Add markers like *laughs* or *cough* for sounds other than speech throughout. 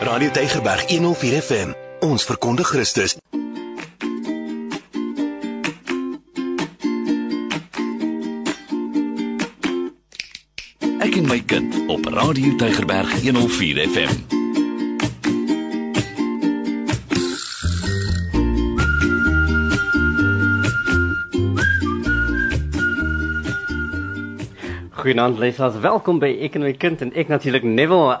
Radio Tygerberg 104 FM. Ons verkondig Christus. Ek en my kind op Radio Tygerberg 104 FM. Goeienaand luisteraars, welkom by Ek en my kind en ek natuurlik Neville.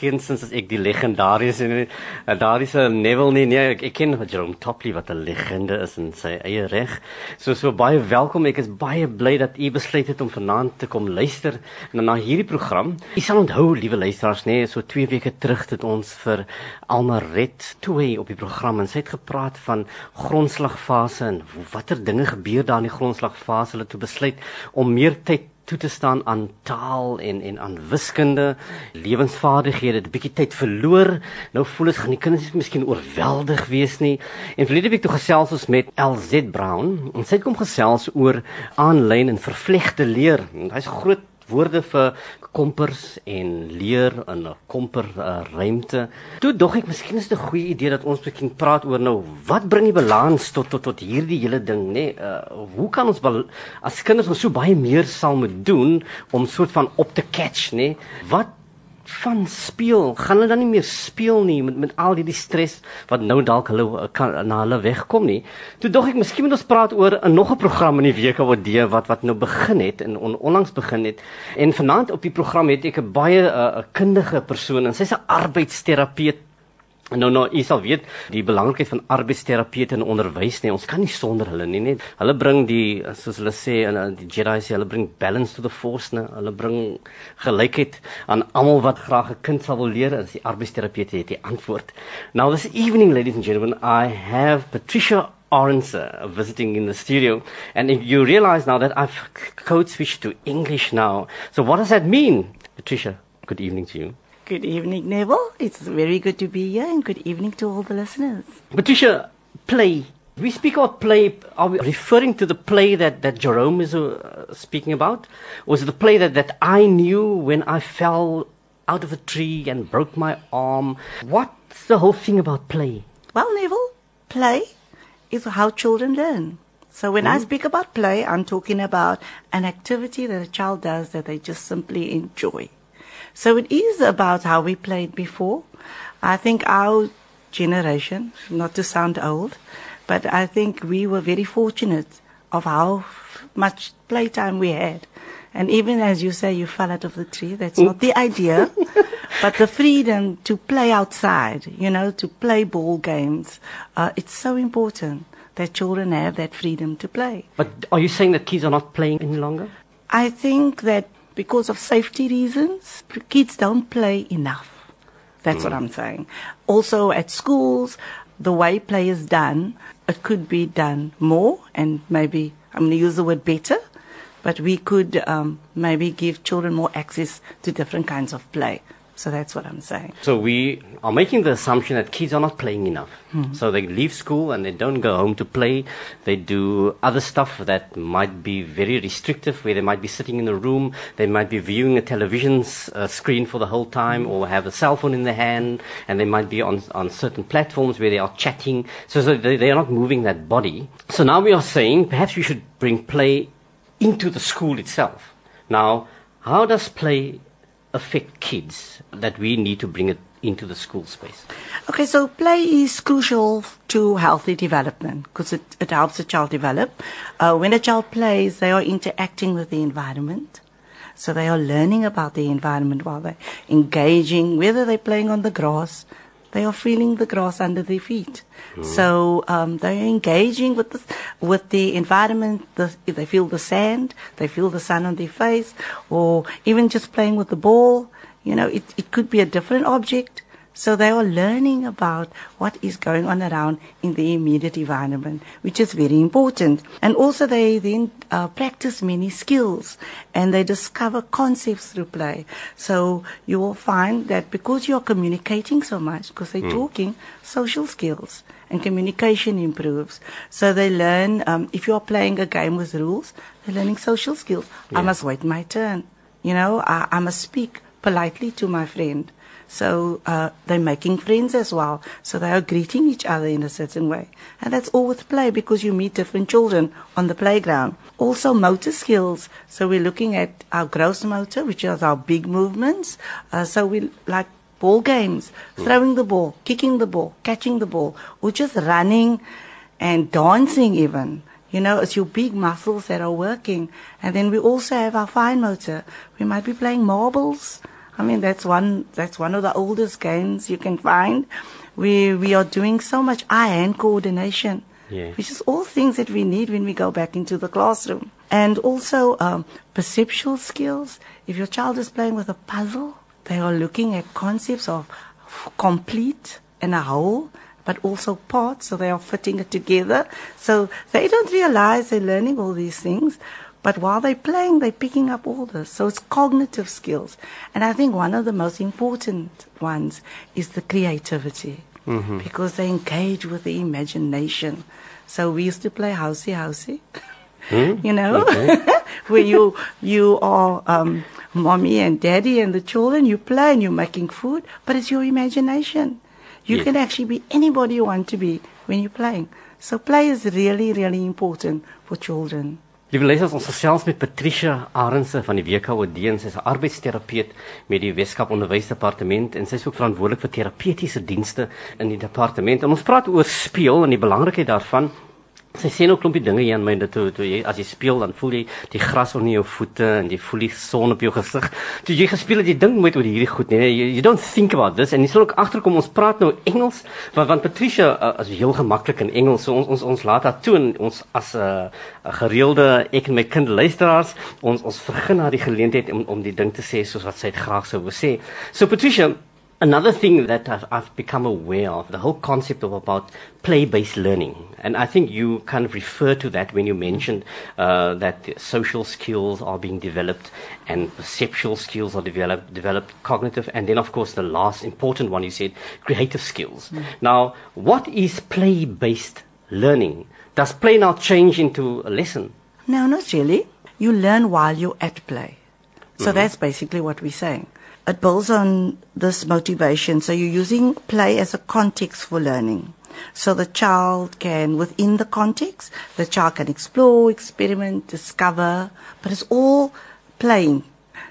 Geensins as ek die legendariese en uh, daardie Neville nie, nee, ek, ek ken Jerome Topley wat 'n legende is in sy eie reg. So so baie welkom. Ek is baie bly dat u besluit het om vanaand te kom luister na, na hierdie program. U sal onthou, liewe luisteraars, nee, so 2 weke terug het ons vir Alma Red 2 op die program en sy het gepraat van grondslagfase en watter dinge gebeur daar in die grondslagfase hulle toe besluit om meer tyd toe te staan aan taal en en aan wiskunde, lewensvaardighede, 'n bietjie tyd verloor. Nou voel dit gaan die kinders miskien oorweldig wees nie. En verlede week toe gesels ons met LZ Brown en sy het kom gesels oor aanlyn en vervlegte leer. Hy's groot woorde vir kompers en leer in 'n komper uh, ruimte. Toe dog ek miskien is dit 'n goeie idee dat ons begin praat oor nou wat bring die balans tot tot tot hierdie hele ding, nê? Nee, uh, hoe kan ons as kinders ons so baie meer sal moet doen om soort van op te catch, nê? Nee? Wat van speel, gaan hulle dan nie meer speel nie met met al hierdie stres wat nou dalk hulle eh, kan na hulle wegkom nie. Toe dog ek miskien moet ons praat oor 'n nog 'n program in die week wat die wat wat nou begin het en on, onlangs begin het. En vanaand op die program het ek 'n baie eh, 'n uh, kundige persoon en sy's 'n arbeidsterapeut Nou nou, jy sal weet die belangrikheid van arbeidsterapeute in onderwys nie. Ons kan nie sonder hulle nie, net. Hulle bring die soos hulle sê en die Jedi sê hulle bring balance to the force, nee. Hulle bring gelykheid aan almal wat graag 'n kind sal wil leer as die arbeidsterapeute het die antwoord. Now this evening ladies and gentlemen, I have Patricia Orange visiting in the studio and if you realize now that I've code switched to English now. So what does that mean? Patricia, good evening to you. Good evening, Neville. It's very good to be here, and good evening to all the listeners. Patricia, play. We speak about play. Are we referring to the play that, that Jerome is uh, speaking about? It the play that, that I knew when I fell out of a tree and broke my arm? What's the whole thing about play? Well, Neville, play is how children learn. So when mm. I speak about play, I'm talking about an activity that a child does that they just simply enjoy. So it is about how we played before. I think our generation, not to sound old, but I think we were very fortunate of how much playtime we had. And even as you say, you fell out of the tree, that's not the idea, *laughs* but the freedom to play outside, you know, to play ball games. Uh, it's so important that children have that freedom to play. But are you saying that kids are not playing any longer? I think that because of safety reasons, kids don't play enough. That's mm. what I'm saying. Also at schools, the way play is done, it could be done more and maybe, I'm going to use the word better, but we could um, maybe give children more access to different kinds of play. So that's what I'm saying. So we are making the assumption that kids are not playing enough. Mm-hmm. So they leave school and they don't go home to play. They do other stuff that might be very restrictive, where they might be sitting in a room, they might be viewing a television uh, screen for the whole time, or have a cell phone in their hand, and they might be on, on certain platforms where they are chatting. So, so they, they are not moving that body. So now we are saying perhaps we should bring play into the school itself. Now, how does play affect kids that we need to bring it into the school space? Okay, so play is crucial to healthy development because it, it helps a child develop. Uh, when a child plays, they are interacting with the environment. So they are learning about the environment while they're engaging, whether they're playing on the grass, they are feeling the grass under their feet. Mm. So um, they are engaging with the, with the environment. The, they feel the sand, they feel the sun on their face, or even just playing with the ball. You know, it, it could be a different object. So they are learning about what is going on around in the immediate environment, which is very important. And also they then uh, practice many skills and they discover concepts through play. So you will find that because you are communicating so much, because they're mm. talking, social skills and communication improves. So they learn, um, if you are playing a game with rules, they're learning social skills. Yeah. I must wait my turn. You know, I, I must speak politely to my friend. So uh, they're making friends as well. So they are greeting each other in a certain way. And that's all with play because you meet different children on the playground. Also motor skills. So we're looking at our gross motor, which is our big movements. Uh, so we like ball games, throwing the ball, kicking the ball, catching the ball, or just running and dancing even. You know, it's your big muscles that are working. And then we also have our fine motor. We might be playing marbles. I mean, that's one, that's one of the oldest games you can find. We, we are doing so much eye-hand coordination. Yeah. Which is all things that we need when we go back into the classroom. And also, um, perceptual skills. If your child is playing with a puzzle, they are looking at concepts of complete and a whole, but also parts, so they are fitting it together. So they don't realize they're learning all these things, but while they're playing, they're picking up all this. So it's cognitive skills. And I think one of the most important ones is the creativity, because they engage with the imagination. So we used to play housey housey. *laughs* you know, *laughs* where you you are um, mommy and daddy and the children. You play and you're making food, but it's your imagination. You can actually be anybody you want to be when you're playing. So play is really, really important for children. Liewe lesers, ons gesels met Patricia Arendse van die WKOD en sy is 'n arbeidsterapeut met die Weskaap Onderwysdepartement en sy is ook verantwoordelik vir terapeutiese dienste in die departement. En ons praat oor speel en die belangrikheid daarvan. Sy sê nou 'n klompie dinge hier aan my dat toe, toe jy as jy speel dan voel jy die gras onder jou voete en jy voel die son op jou gesig. Toe jy gespeel het, jy dink nooit oor hierdie goed nie. You, you don't think about this en jy sal ook agterkom ons praat nou Engels want want Patricia uh, is heel gemaklik in Engels. So ons ons ons laat haar toe en ons as 'n uh, gereelde ek en my kind luisteraars ons ons vergun haar die geleentheid om om die ding te sê soos wat sy dit graag sou wou sê. So Patricia Another thing that I've, I've become aware of, the whole concept of about play-based learning, and I think you kind of refer to that when you mentioned uh, that social skills are being developed and perceptual skills are developed, developed cognitive, and then of course the last important one you said, creative skills. Now, what is play-based learning? Does play now change into a lesson? No, not really. You learn while you're at play. So that's basically what we're saying. It builds on this motivation. So you're using play as a context for learning. So the child can, within the context, the child can explore, experiment, discover, but it's all playing.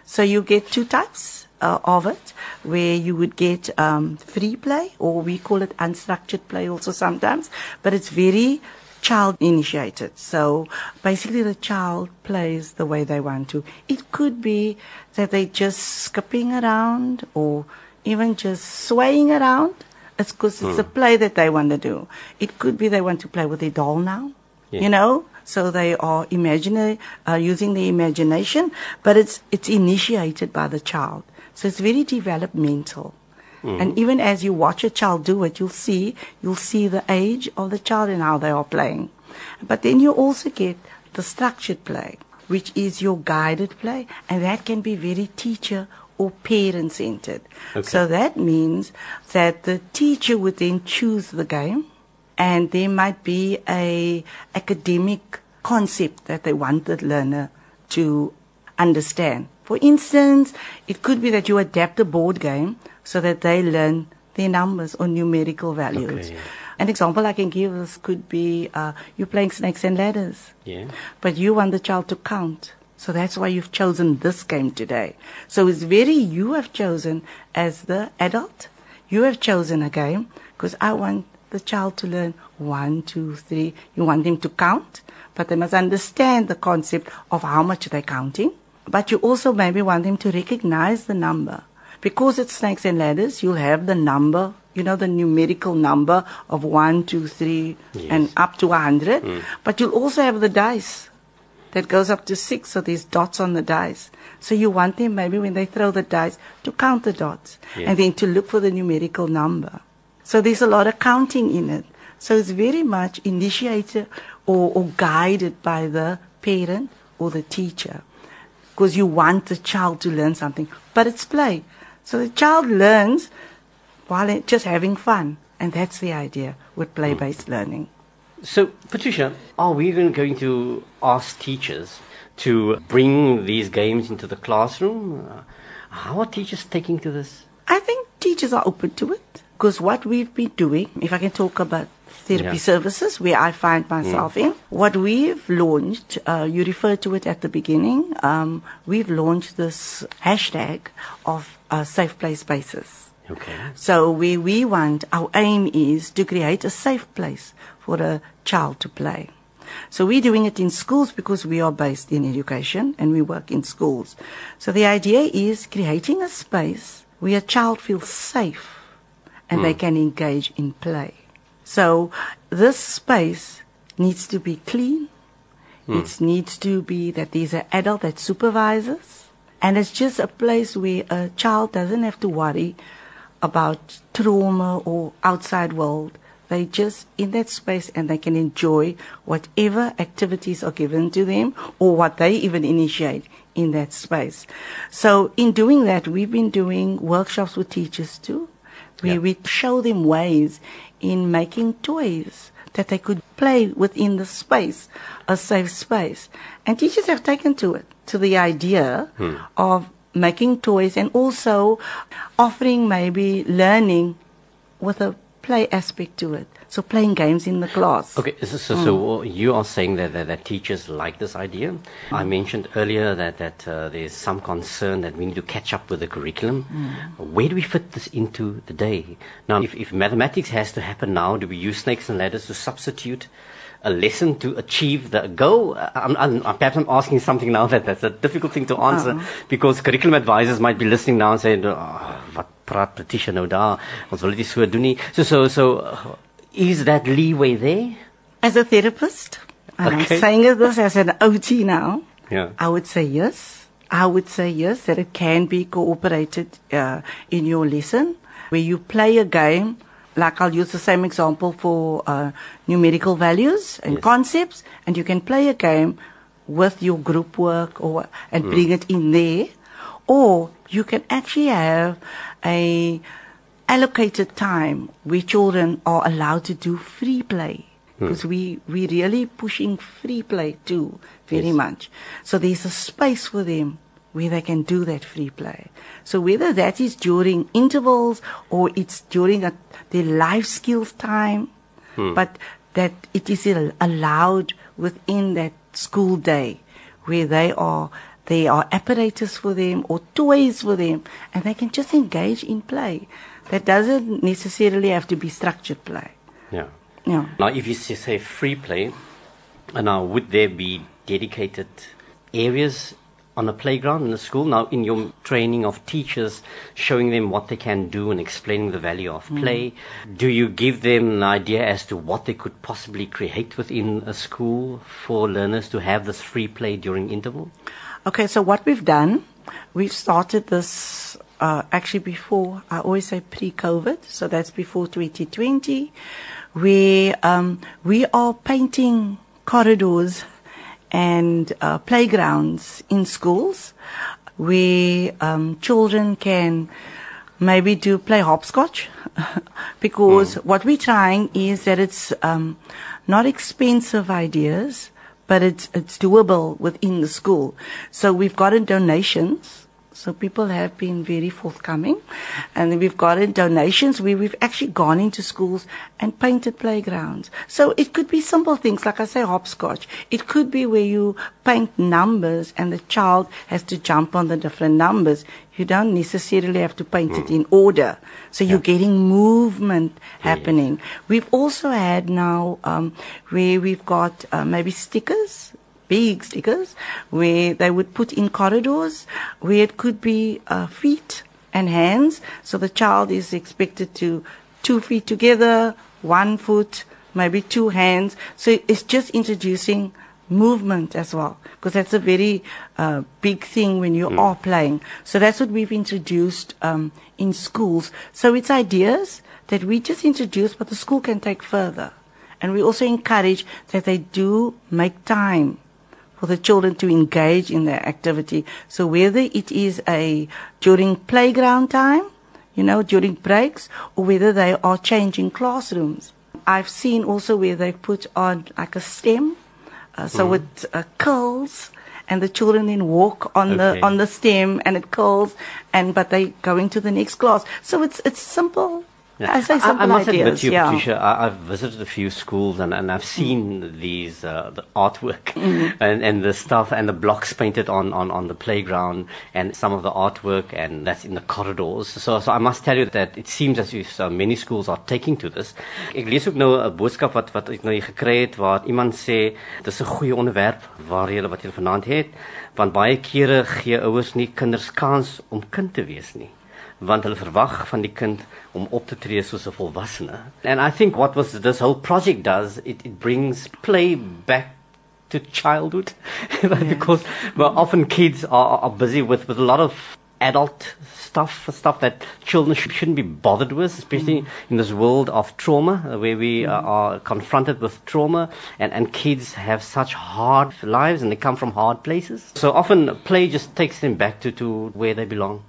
So you get two types uh, of it, where you would get um, free play, or we call it unstructured play also sometimes, but it's very child initiated. So basically the child plays the way they want to. It could be that they're just skipping around or even just swaying around. It's because it's a play that they want to do. It could be they want to play with their doll now, Yeah. you know? So they are imaginary, uh, using the imagination, but it's, it's initiated by the child. So it's very developmental. Mm-hmm. And even as you watch a child do it, you'll see, you'll see the age of the child and how they are playing. But then you also get the structured play, which is your guided play, and that can be very teacher or parent centered. Okay. So that means that the teacher would then choose the game, and there might be a academic concept that they want the learner to understand. For instance, it could be that you adapt a board game so that they learn their numbers or numerical values. Okay. An example I can give is could be uh, you're playing snakes and ladders, Yeah. but you want the child to count. So that's why you've chosen this game today. So it's very you have chosen as the adult. You have chosen a game because I want the child to learn one, two, three. You want them to count, but they must understand the concept of how much they're counting. But you also maybe want them to recognize the number. Because it's snakes and ladders, you'll have the number, you know, the numerical number of one, two, three, and up to a hundred. Mm. But you'll also have the dice that goes up to six, so there's dots on the dice. So you want them maybe when they throw the dice to count the dots Yeah. and then to look for the numerical number. So there's a lot of counting in it. So it's very much initiated or, or guided by the parent or the teacher because you want the child to learn something, but it's play. So the child learns while it- just having fun. And that's the idea with play-based learning. So, Patricia, are we even going to ask teachers to bring these games into the classroom? Uh, how are teachers taking to this? I think teachers are open to it because what we've been doing, if I can talk about therapy Yeah. services where I find myself in, what we've launched, uh, you referred to it at the beginning, um, we've launched this hashtag of uh, safe play spaces. Okay. So we, we want, our aim is to create a safe place for a child to play. So we're doing it in schools because we are based in education and we work in schools. So the idea is creating a space where a child feels safe and they can engage in play. So this space needs to be clean. It needs to be that there's an adult that supervises. And it's just a place where a child doesn't have to worry about trauma or outside world. They just in that space and they can enjoy whatever activities are given to them or what they even initiate in that space. So in doing that, we've been doing workshops with teachers too, where Yeah. we show them ways in making toys that they could play within the space, a safe space. And teachers have taken to it, to the idea hmm. of making toys and also offering maybe learning with a play aspect to it. So playing games in the class. Okay, so, so, so you are saying that, that, that teachers like this idea. I mentioned earlier that, that uh, there's some concern that we need to catch up with the curriculum. Where do we fit this into the day? Now, if, if mathematics has to happen now, do we use snakes and ladders to substitute a lesson to achieve the goal? I'm, I'm, perhaps I'm asking something now *laughs* that that's a difficult thing to answer because curriculum advisors might be listening now and saying, oh, wat praat Patricia nou daar? Ons wil dit so doen nie. So, so, so, uh, is that leeway there? As a therapist, and Okay. I'm saying this as an OT now, Yeah. I would say yes. I would say yes, that it can be cooperated uh, in your lesson where you play a game. Like I'll use the same example for uh, numerical values and Yes. concepts, and you can play a game with your group work or and bring it in there, or you can actually have a allocated time where children are allowed to do free play hmm. because we we really pushing free play too very Yes. much. So there's a space for them where they can do that free play. So whether that is during intervals or it's during a, their life skills time, hmm. but that it is allowed within that school day where they are there are apparatus for them or toys for them and they can just engage in play. That doesn't necessarily have to be structured play. Yeah. Yeah. Now, if you say free play, now would there be dedicated areas on a playground in the school? Now, in your training of teachers, showing them what they can do and explaining the value of mm. play, do you give them an idea as to what they could possibly create within a school for learners to have this free play during interval? Okay, so what we've done, we've started this uh, actually before, I always say pre COVID, so that's before 2020, where um, we are painting corridors and uh, playgrounds in schools where um, children can maybe do play hopscotch *laughs* because what we're trying is that it's um, not expensive ideas but it's it's doable within the school. So we've gotten donations so people have been very forthcoming. And we've gotten donations. Where we've actually gone into schools and painted playgrounds. So it could be simple things. Like i say hopscotch. It could be where you paint numbers and the child has to jump on the different numbers. You don't necessarily have to paint it in order. So you're getting movement happening. We've also had now um, where we've got uh, maybe stickers, big stickers, where they would put in corridors where it could be uh, feet and hands. So the child is expected to two feet together, one foot, maybe two hands. So it's just introducing movement as well, because that's a very uh, big thing when you are playing. So that's what we've introduced um, in schools. So it's ideas that we just introduce, but the school can take further. And we also encourage that they do make time for the children to engage in their activity. So whether it is a during playground time, you know, during breaks, or whether they are changing classrooms. I've seen also where they put on like a stem, uh, so it uh, curls and the children then walk on Okay. the on the stem and it curls and but they going to the next class. So it's it's simple. I say simple I, must ideas. admit to you, yeah. Patricia, I, I've visited a few schools and, and I've seen these uh, the artwork *laughs* Mm-hmm. and, and the stuff and the blocks painted on, on, on the playground and some of the artwork and that's in the corridors. So so I must tell you that it seems as if uh, many schools are taking to this. Ek lees ook nou 'n boodskap wat wat ek nou hier gekry het waar iemand sê dis 'n goeie onderwerp waar jy wat jy vanaand het want baie kere gee ouers nie kinders kans om kind te wees nie want hulle verwag van die kind om op te tree soos 'n volwassene. And I think what was this whole project does, it, it brings play back to childhood *laughs* because well, often kids are, are busy with, with a lot of adult stuff, stuff that children sh- shouldn't be bothered with, especially in this world of trauma where we uh, are confronted with trauma and, and kids have such hard lives and they come from hard places. So often play just takes them back to, to where they belong.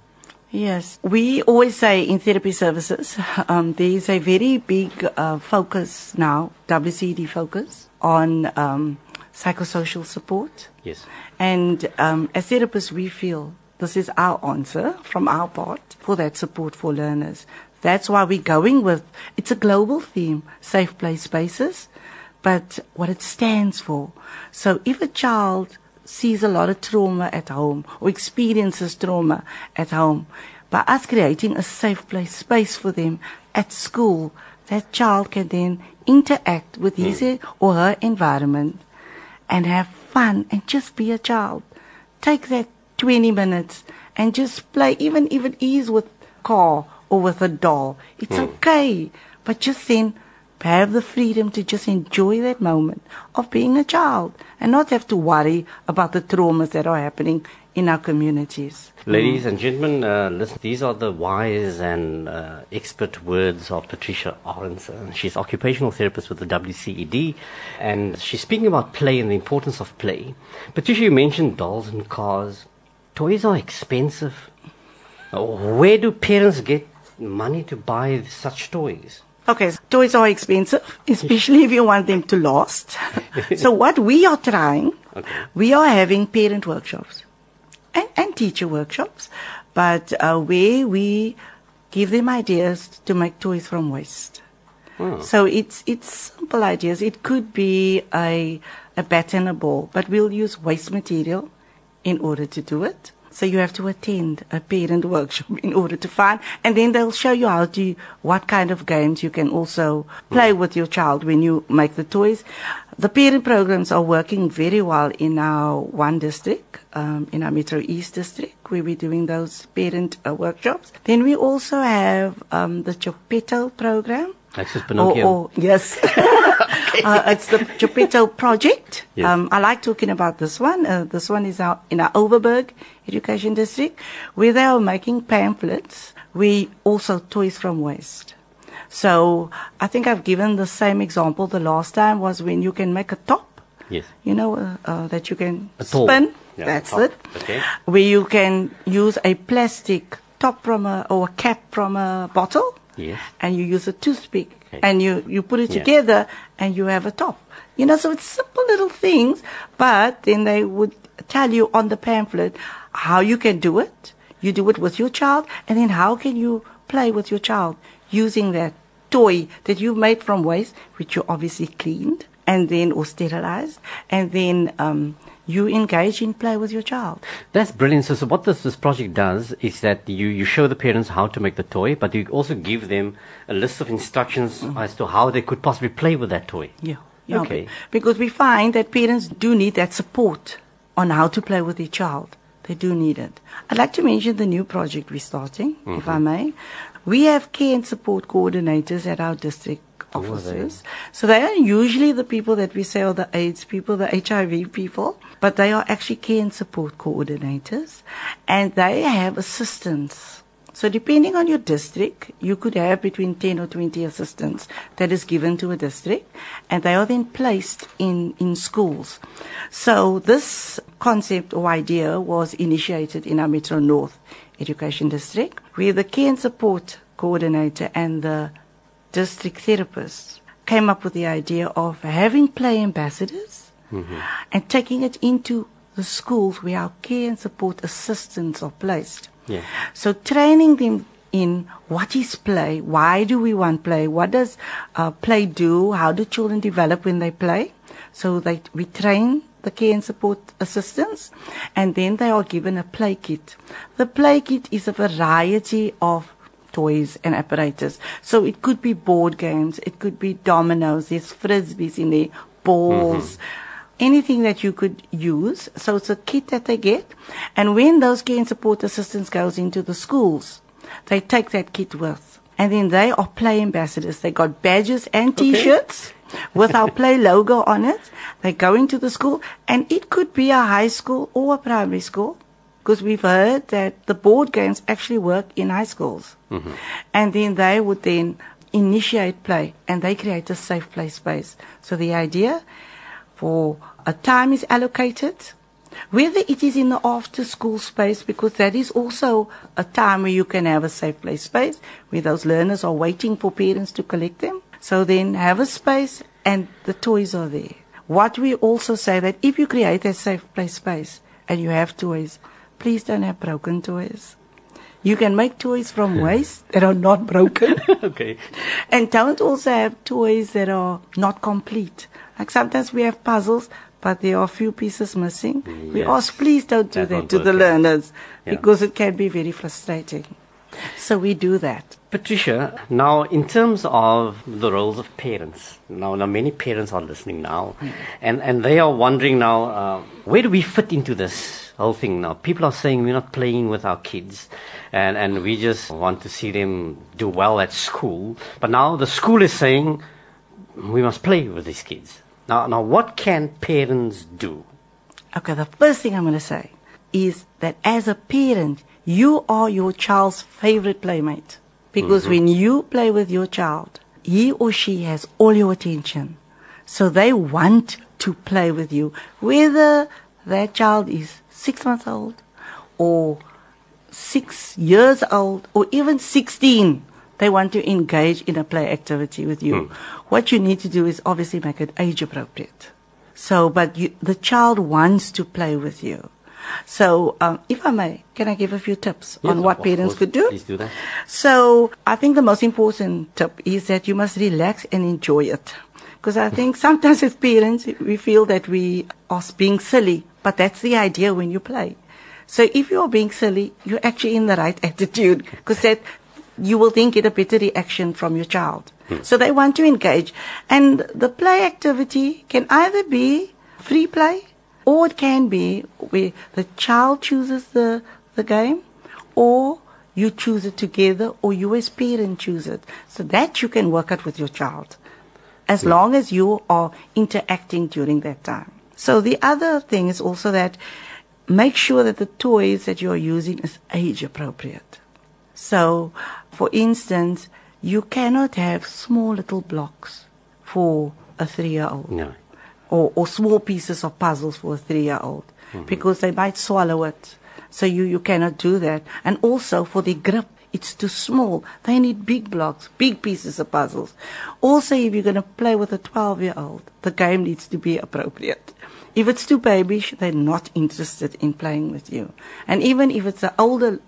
Yes, we always say in therapy services, um, there is a very big uh, focus now, WCD focus, on um, psychosocial support. Yes. And um, as therapists, we feel this is our answer from our part for that support for learners. That's why we're going with it's a global theme, safe play spaces, but what it stands for. So if a child sees a lot of trauma at home or experiences trauma at home, by us creating a safe place space for them at school, that child can then interact with his hmm. or her environment and have fun and just be a child. Take that 20 minutes and just play, even if it is with car or with a doll. It's hmm. okay. But just then have the freedom to just enjoy that moment of being a child and not have to worry about the traumas that are happening in our communities. Ladies and gentlemen, uh, listen, these are the wise and uh, expert words of Patricia Aronson. She's occupational therapist with the WCED, and she's speaking about play and the importance of play. Patricia, you mentioned dolls and cars. Toys are expensive. Where do parents get money to buy such toys? Okay, so toys are expensive, especially if you want them to last. *laughs* so what we are trying, Okay. we are having parent workshops and, and teacher workshops, but uh, where we give them ideas to make toys from waste. So it's it's simple ideas. It could be a a bat and a ball, but we'll use waste material in order to do it. So you have to attend a parent workshop *laughs* in order to find, and then they'll show you how to what kind of games you can also play with your child when you make the toys. The parent programs are working very well in our one district, um, in our Metro East district, where we're doing those parent uh, workshops. Then we also have um, the Geppetto program. Like says Or, Pinocchio. or yes, *laughs* uh, it's the Geppetto project. Yes. Um, I like talking about this one. Uh, this one is our, in our Overberg Education District, where they are making pamphlets. We also toys from waste. So I think I've given the same example the last time was when you can make a top. Yes. You know uh, uh, that you can spin. Yeah, That's it. Okay. Where you can use a plastic top from a or a cap from a bottle. Yes. And you use a toothpick Okay. and you you put it Yeah. together and you have a top. You know, so it's simple little things, but then they would tell you on the pamphlet how you can do it. You do it with your child, and then how can you play with your child using that toy that you made from waste, which you obviously cleaned and then or sterilized, and then um, you engage in play with your child. That's brilliant. So, so what this, this project does is that you, you show the parents how to make the toy, but you also give them a list of instructions mm-hmm. as to how they could possibly play with that toy. Yeah. yeah Okay. Because we find that parents do need that support on how to play with their child. They do need it. I'd like to mention the new project we're starting, if I mm-hmm. may. We have care and support coordinators at our district They? So they are usually the people that we say are the AIDS people, the HIV people, but they are actually care and support coordinators and they have assistants. So depending on your district, you could have between 10 or 20 assistants that is given to a district and they are then placed in, in schools. So this concept or idea was initiated in our Metro North Education District where the care and support coordinator and the district therapists came up with the idea of having play ambassadors and taking it into the the schools where our care and support assistants are placed. Yeah. So training them in what is play, why do we want play, what does uh, play do, how do children develop when they play. So they, we train the care and support assistants and then they are given a play kit. The play kit is a variety of toys and apparatus. So it could be board games, it could be dominoes, there's frisbees in there, balls. Mm-hmm. Anything that you could use. So it's a kit that they get. And when those care and support assistants goes into the schools, they take that kit with. And then they are play ambassadors. They got badges and t-shirts *laughs* with our play logo on it. They go into the school and it could be a high school or a primary school because we've heard that the board games actually work in high schools. Mm-hmm. And then they would then initiate play and they create a safe play space. So the idea for a time is allocated, whether it is in the after school space, because that is also a time where you can have a safe play space where those learners are waiting for parents to collect them. So then have a space and the toys are there. What we also say that if you create a safe play space and you have toys, please don't have broken toys. You can make toys from waste that are not broken. *laughs* okay. And don't also have toys that are not complete. Like sometimes we have puzzles, but there are a few pieces missing. We ask, please don't do That that, to the work, learners Yeah. because it can be very frustrating. So we do that. Patricia, now in terms of the roles of parents, now, now many parents are listening now, and, and they are wondering now, uh, where do we fit into this whole thing now? People are saying we're not playing with our kids, and, and we just want to see them do well at school. But now the school is saying we must play with these kids. Now, now what can parents do? Okay, the first thing I'm going to say is that as a parent, you are your child's favorite playmate. Because mm-hmm. when you play with your child, he or she has all your attention. So they want to play with you, whether that child is six months old or six years old or even 16. They want to engage in a play activity with you. What you need to do is obviously make it age appropriate. So, but you, the child wants to play with you. So, um, if I may, can I give a few tips Yes, on what parents course. could do? Please do that. So, I think the most important tip is that you must relax and enjoy it. Because I think sometimes as parents, we feel that we are being silly, but that's the idea when you play. So if you're being silly, you're actually in the right *laughs* attitude, because that you will then get a better reaction from your child. Hmm. So they want to engage. And the play activity can either be free play, or it can be where the child chooses the, the game, or you choose it together, or you as parent choose it. So that you can work out with your child, as hmm. long as you are interacting during that time. So the other thing is also that make sure that the toys that you are using is age appropriate. So, for instance, you cannot have small little blocks for a three-year-old No. or, or small pieces of puzzles for a three-year-old mm-hmm. because they might swallow it. So you, you cannot do that. And also for the grip, it's too small. They need big blocks, big pieces of puzzles. Also, if you're going to play with a 12-year-old, the game needs to be appropriate. If it's too babyish, they're not interested in playing with you. And even if it's an older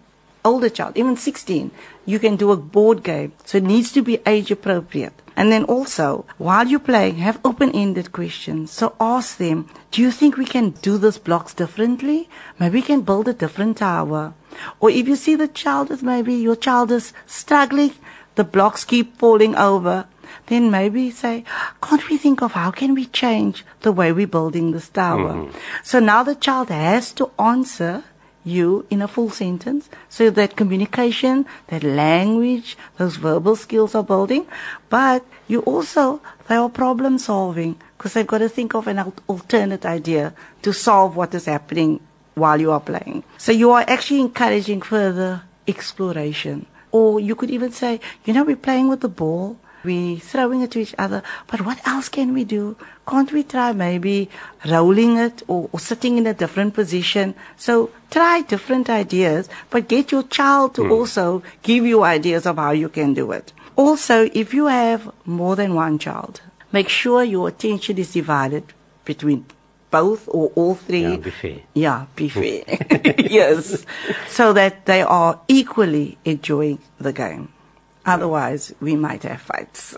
older child, even 16, you can do a board game. So it needs to be age appropriate. And then also, while you're playing, have open-ended questions. So ask them, do you think we can do these blocks differently? Maybe we can build a different tower. Or if you see the child is maybe your child is struggling, the blocks keep falling over, then maybe say, can't we think of how can we change the way we're building this tower? Mm-hmm. So now the child has to answer you in a full sentence so that communication, that language, those verbal skills are building. But you also, they are problem solving because they've got to think of an alternate idea to solve what is happening while you are playing. So you are actually encouraging further exploration. Or you could even say, you know, we're playing with the ball. We're throwing it to each other, but what else can we do? Can't we try maybe rolling it or, or sitting in a different position? So try different ideas, but get your child to hmm. also give you ideas of how you can do it. Also, if you have more than one child, make sure your attention is divided between both or all three. Yeah, be fair. Yeah, be fair. *laughs* *laughs* yes. So that they are equally enjoying the game. Otherwise, we might have fights.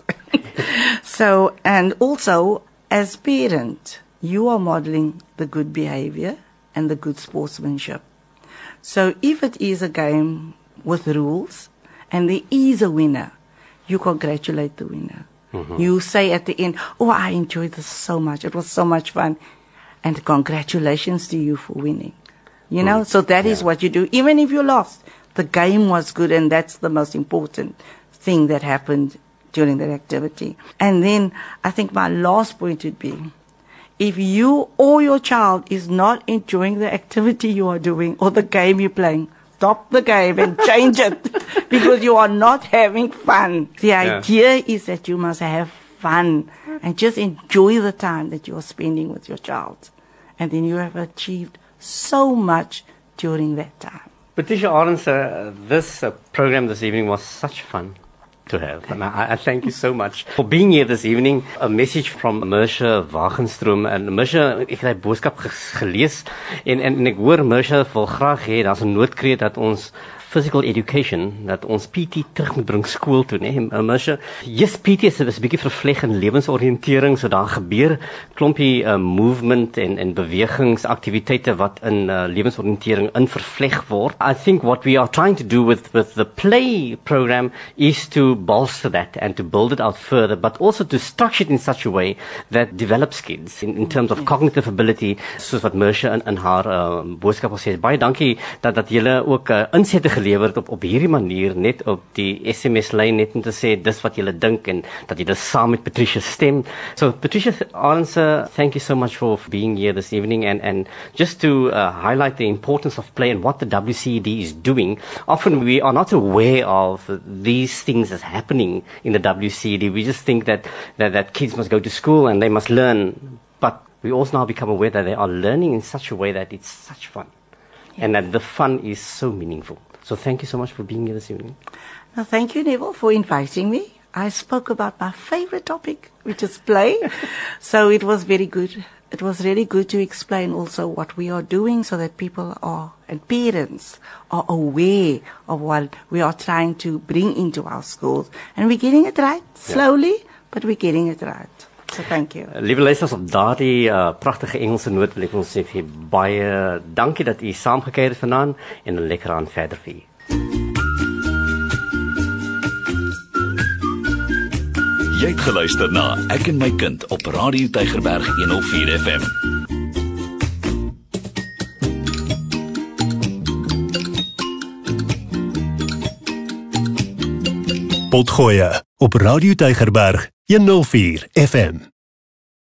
*laughs* so, and also, as parent, you are modeling the good behavior and the good sportsmanship. So if it is a game with rules and there is a winner, you congratulate the winner. Mm-hmm. You say at the end, Oh, I enjoyed this so much. It was so much fun. And congratulations to you for winning. You know, so that is what you do. Even if you lost, the game was good and that's the most important thing that happened during that activity. And then I think my last point would be, if you or your child is not enjoying the activity you are doing or the game you're playing, stop the game and change it *laughs* because you are not having fun. The idea is that you must have fun and just enjoy the time that you are spending with your child. And then you have achieved so much during that time. Patricia Arends, uh, this uh, program this evening was such fun to have. And I, I thank you so much for being here this evening. A message from Mersha Wagenstroom. En Mersha, ek het die boodskap gelees en, en, en ek hoor Mersha wil graag hê daar's 'n noodkreet dat ons physical education dat ons PT terug moet bring skool toe nê. Nee? Mersha, yes PT is 'n bietjie vervleg in lewensoriëntering, so daar gebeur klompie uh, movement en en bewegingsaktiwiteite wat in uh, lewensoriëntering in vervleg word. I think what we are trying to do with with the play program is to bolster that and to build it out further, but also to structure it in such a way that develops kids in, in terms of cognitive ability, soos wat Mersha in, in haar uh, boodskap gesê het. Baie dankie dat dat julle ook uh, insette het op op hierdie manier net op die SMS lyn net om te sê dis wat julle dink en dat julle saam met Patricia stem. So Patricia thank you so much for being here this evening and and just to uh, highlight the importance of play and what the WCD is doing. Often we are not aware of these things as happening in the WCD. We just think that that, that kids must go to school and they must learn, but we also now become aware that they are learning in such a way that it's such fun. And that the fun is so meaningful. So thank you so much for being here this evening. Thank you, Neville, for inviting me. I spoke about my favorite topic, which is play. *laughs* so it was very good. It was really good to explain also what we are doing so that people are and parents are aware of what we are trying to bring into our schools. And we're getting it right, slowly, but we're getting it right. So thank you. Liewe luisters op daardie uh, pragtige Engelse noot wil ek ons sê vir baie dankie dat u saamgekyk het vanaand en 'n lekker aan verder vir u. Jy het geluister na Ek en my kind op Radio Tygerberg 104 FM. Potgoe op Radio Tygerberg 104 FM.